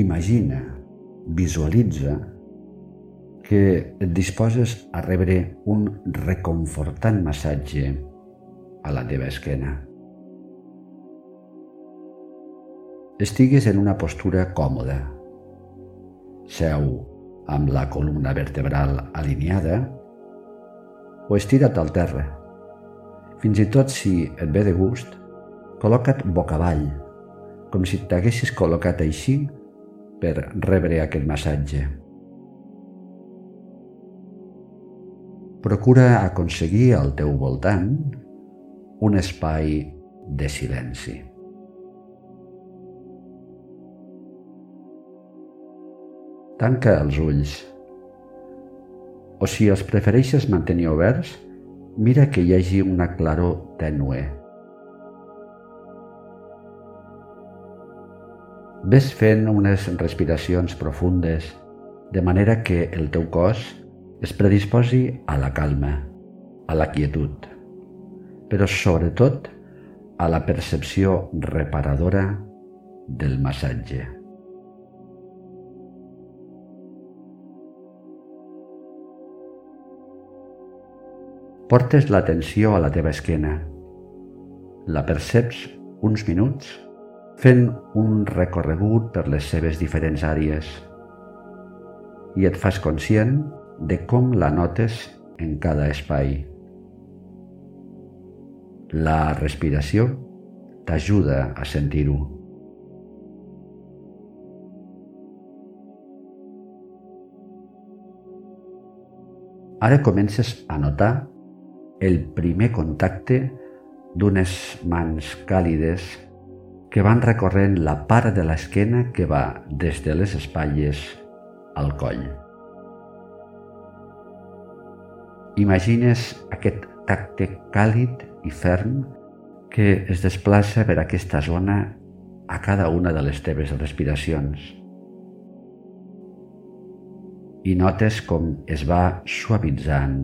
imagina, visualitza que et disposes a rebre un reconfortant massatge a la teva esquena. Estigues en una postura còmoda. Seu amb la columna vertebral alineada o estira't al terra. Fins i tot si et ve de gust, col·loca't boca avall, com si t'haguessis col·locat així per rebre aquest massatge. Procura aconseguir al teu voltant un espai de silenci. Tanca els ulls. O si els prefereixes mantenir oberts, mira que hi hagi una claror tènue. Ves fent unes respiracions profundes, de manera que el teu cos es predisposi a la calma, a la quietud, però sobretot a la percepció reparadora del massatge. Portes l'atenció a la teva esquena. La perceps uns minuts fent un recorregut per les seves diferents àrees i et fas conscient de com la notes en cada espai. La respiració t'ajuda a sentir-ho. Ara comences a notar el primer contacte d'unes mans càlides que van recorrent la part de l'esquena que va des de les espatlles al coll. Imagines aquest tacte càlid i ferm que es desplaça per aquesta zona a cada una de les teves respiracions. I notes com es va suavitzant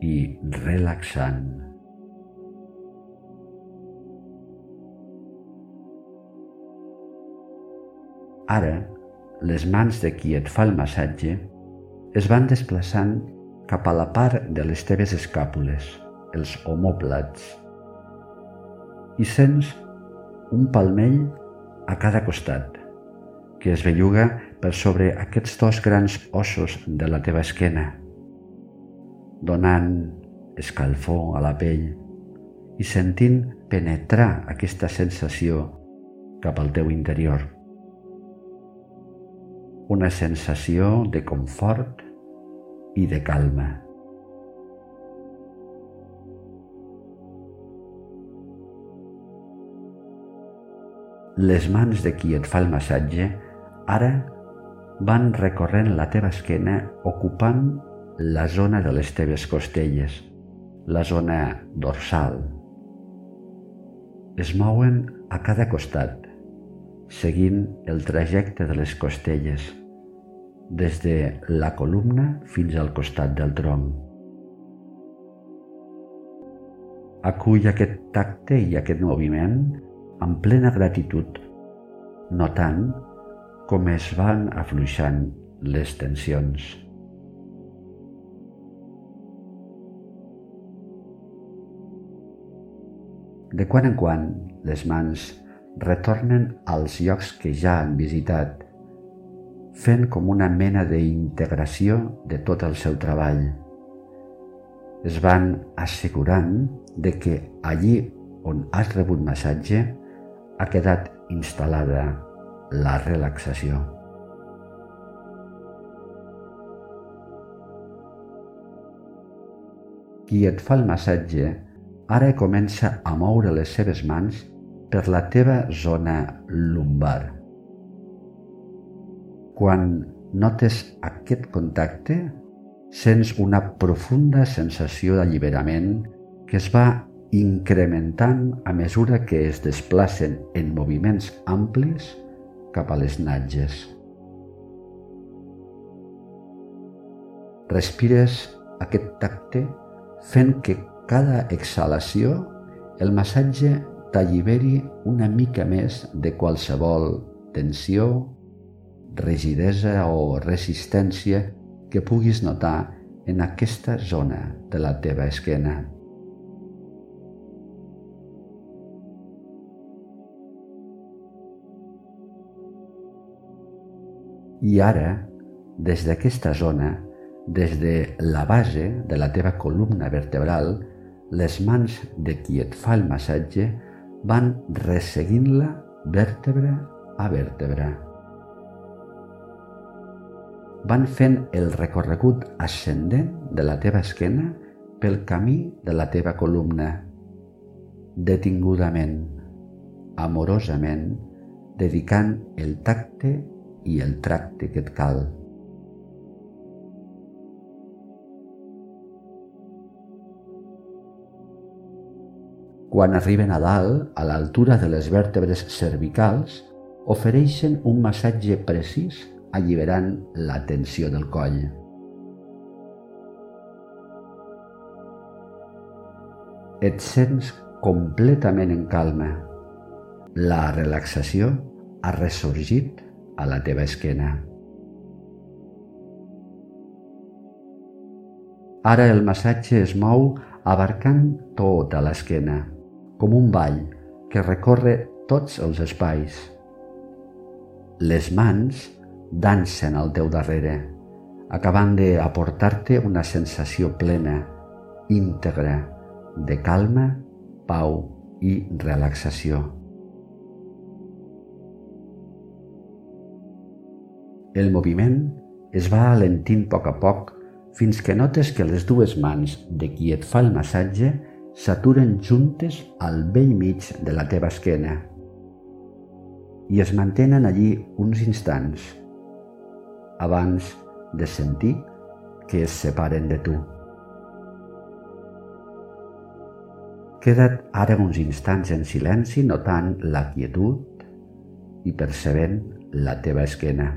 i relaxant. Ara, les mans de qui et fa el massatge es van desplaçant cap a la part de les teves escàpules, els homòplats, i sents un palmell a cada costat, que es belluga per sobre aquests dos grans ossos de la teva esquena, donant escalfor a la pell i sentint penetrar aquesta sensació cap al teu interior. Una sensació de confort i de calma. Les mans de qui et fa el massatge ara van recorrent la teva esquena ocupant la zona de les teves costelles, la zona dorsal. Es mouen a cada costat, seguint el trajecte de les costelles, des de la columna fins al costat del tronc. Acull aquest tacte i aquest moviment amb plena gratitud, notant com es van afluixant les tensions. De quan en quan, les mans retornen als llocs que ja han visitat, fent com una mena d'integració de tot el seu treball. Es van assegurant de que allí on has rebut massatge ha quedat instal·lada la relaxació. Qui et fa el massatge ara comença a moure les seves mans per la teva zona lumbar. Quan notes aquest contacte, sents una profunda sensació d'alliberament que es va incrementant a mesura que es desplacen en moviments amplis cap a les natges. Respires aquest tacte fent que cada exhalació, el massatge t'alliberi una mica més de qualsevol tensió rigidesa o resistència que puguis notar en aquesta zona de la teva esquena. I ara, des d'aquesta zona, des de la base de la teva columna vertebral, les mans de qui et fa el massatge van resseguint-la vèrtebra a vèrtebra van fent el recorregut ascendent de la teva esquena pel camí de la teva columna, detingudament, amorosament, dedicant el tacte i el tracte que et cal. Quan arriben a dalt, a l'altura de les vèrtebres cervicals, ofereixen un massatge precís alliberant la tensió del coll. Et sents completament en calma. La relaxació ha ressorgit a la teva esquena. Ara el massatge es mou abarcant tota l'esquena, com un ball que recorre tots els espais. Les mans dansen al teu darrere, acabant d'aportar-te una sensació plena, íntegra, de calma, pau i relaxació. El moviment es va alentint a poc a poc fins que notes que les dues mans de qui et fa el massatge s'aturen juntes al vell mig de la teva esquena i es mantenen allí uns instants abans de sentir que es separen de tu. Queda't ara uns instants en silenci notant la quietud i percebent la teva esquena.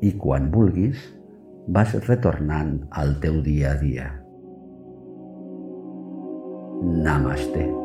I quan vulguis, vas retornant al teu dia a dia. Namaste.